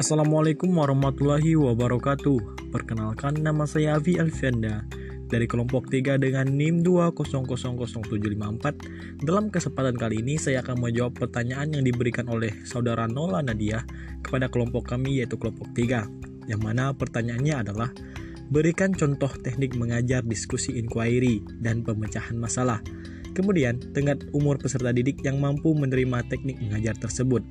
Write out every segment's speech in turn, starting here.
Assalamualaikum warahmatullahi wabarakatuh. Perkenalkan nama saya Avi Alfianda dari kelompok 3 dengan NIM 2000754 Dalam kesempatan kali ini saya akan menjawab pertanyaan yang diberikan oleh saudara Nola Nadia kepada kelompok kami yaitu kelompok 3 Yang mana pertanyaannya adalah Berikan contoh teknik mengajar diskusi inquiry dan pemecahan masalah. Kemudian, tengah umur peserta didik yang mampu menerima teknik mengajar tersebut.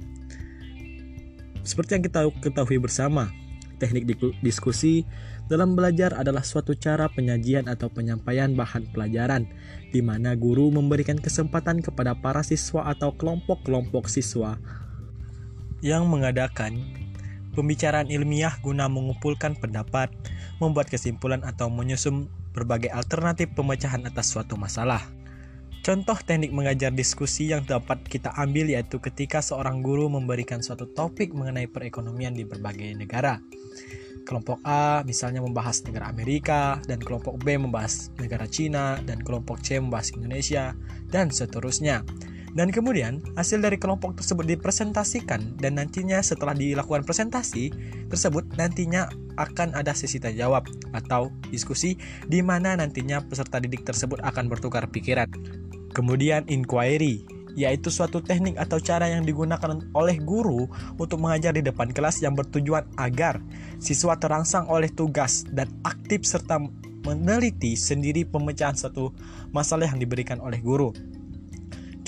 Seperti yang kita ketahui bersama, teknik diskusi dalam belajar adalah suatu cara penyajian atau penyampaian bahan pelajaran, di mana guru memberikan kesempatan kepada para siswa atau kelompok-kelompok siswa yang mengadakan pembicaraan ilmiah guna mengumpulkan pendapat, membuat kesimpulan atau menyusun berbagai alternatif pemecahan atas suatu masalah. Contoh teknik mengajar diskusi yang dapat kita ambil yaitu ketika seorang guru memberikan suatu topik mengenai perekonomian di berbagai negara. Kelompok A misalnya membahas negara Amerika, dan kelompok B membahas negara Cina, dan kelompok C membahas Indonesia, dan seterusnya. Dan kemudian hasil dari kelompok tersebut dipresentasikan dan nantinya setelah dilakukan presentasi tersebut nantinya akan ada sesi tanya jawab atau diskusi di mana nantinya peserta didik tersebut akan bertukar pikiran. Kemudian inquiry, yaitu suatu teknik atau cara yang digunakan oleh guru untuk mengajar di depan kelas yang bertujuan agar siswa terangsang oleh tugas dan aktif serta meneliti sendiri pemecahan satu masalah yang diberikan oleh guru.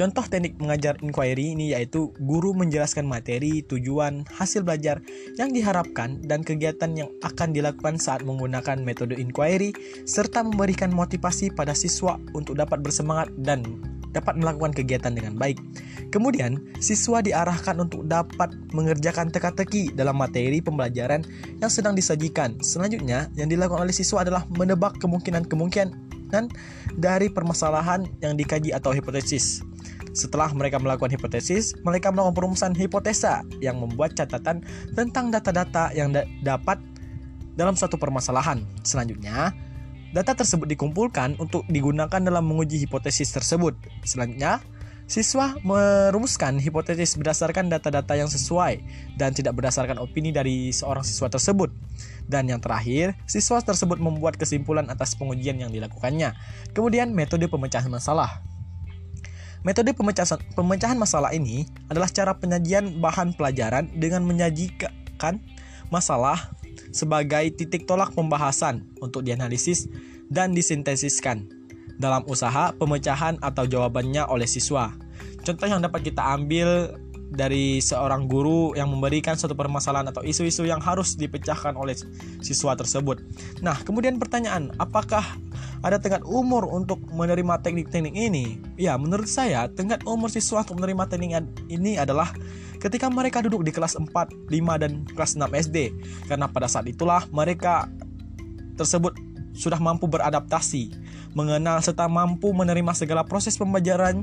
Contoh teknik mengajar inquiry ini yaitu guru menjelaskan materi, tujuan, hasil belajar yang diharapkan dan kegiatan yang akan dilakukan saat menggunakan metode inquiry serta memberikan motivasi pada siswa untuk dapat bersemangat dan dapat melakukan kegiatan dengan baik. Kemudian, siswa diarahkan untuk dapat mengerjakan teka-teki dalam materi pembelajaran yang sedang disajikan. Selanjutnya, yang dilakukan oleh siswa adalah menebak kemungkinan-kemungkinan dari permasalahan yang dikaji atau hipotesis. Setelah mereka melakukan hipotesis, mereka melakukan perumusan hipotesa yang membuat catatan tentang data-data yang da dapat dalam satu permasalahan. Selanjutnya, data tersebut dikumpulkan untuk digunakan dalam menguji hipotesis tersebut. Selanjutnya, siswa merumuskan hipotesis berdasarkan data-data yang sesuai dan tidak berdasarkan opini dari seorang siswa tersebut. Dan yang terakhir, siswa tersebut membuat kesimpulan atas pengujian yang dilakukannya. Kemudian, metode pemecahan masalah. Metode pemecahan, masalah ini adalah cara penyajian bahan pelajaran dengan menyajikan masalah sebagai titik tolak pembahasan untuk dianalisis dan disintesiskan dalam usaha pemecahan atau jawabannya oleh siswa. Contoh yang dapat kita ambil dari seorang guru yang memberikan suatu permasalahan atau isu-isu yang harus dipecahkan oleh siswa tersebut. Nah, kemudian pertanyaan, apakah ada tenggat umur untuk menerima teknik-teknik ini? Ya, menurut saya tenggat umur siswa untuk menerima teknik ini adalah ketika mereka duduk di kelas 4, 5 dan kelas 6 SD. Karena pada saat itulah mereka tersebut sudah mampu beradaptasi, mengenal serta mampu menerima segala proses pembelajaran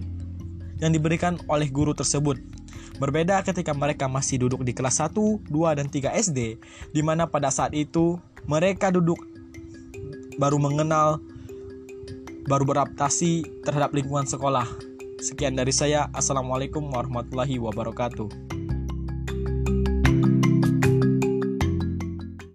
yang diberikan oleh guru tersebut. Berbeda ketika mereka masih duduk di kelas 1, 2, dan 3 SD, di mana pada saat itu mereka duduk baru mengenal baru beradaptasi terhadap lingkungan sekolah. Sekian dari saya. Assalamualaikum warahmatullahi wabarakatuh.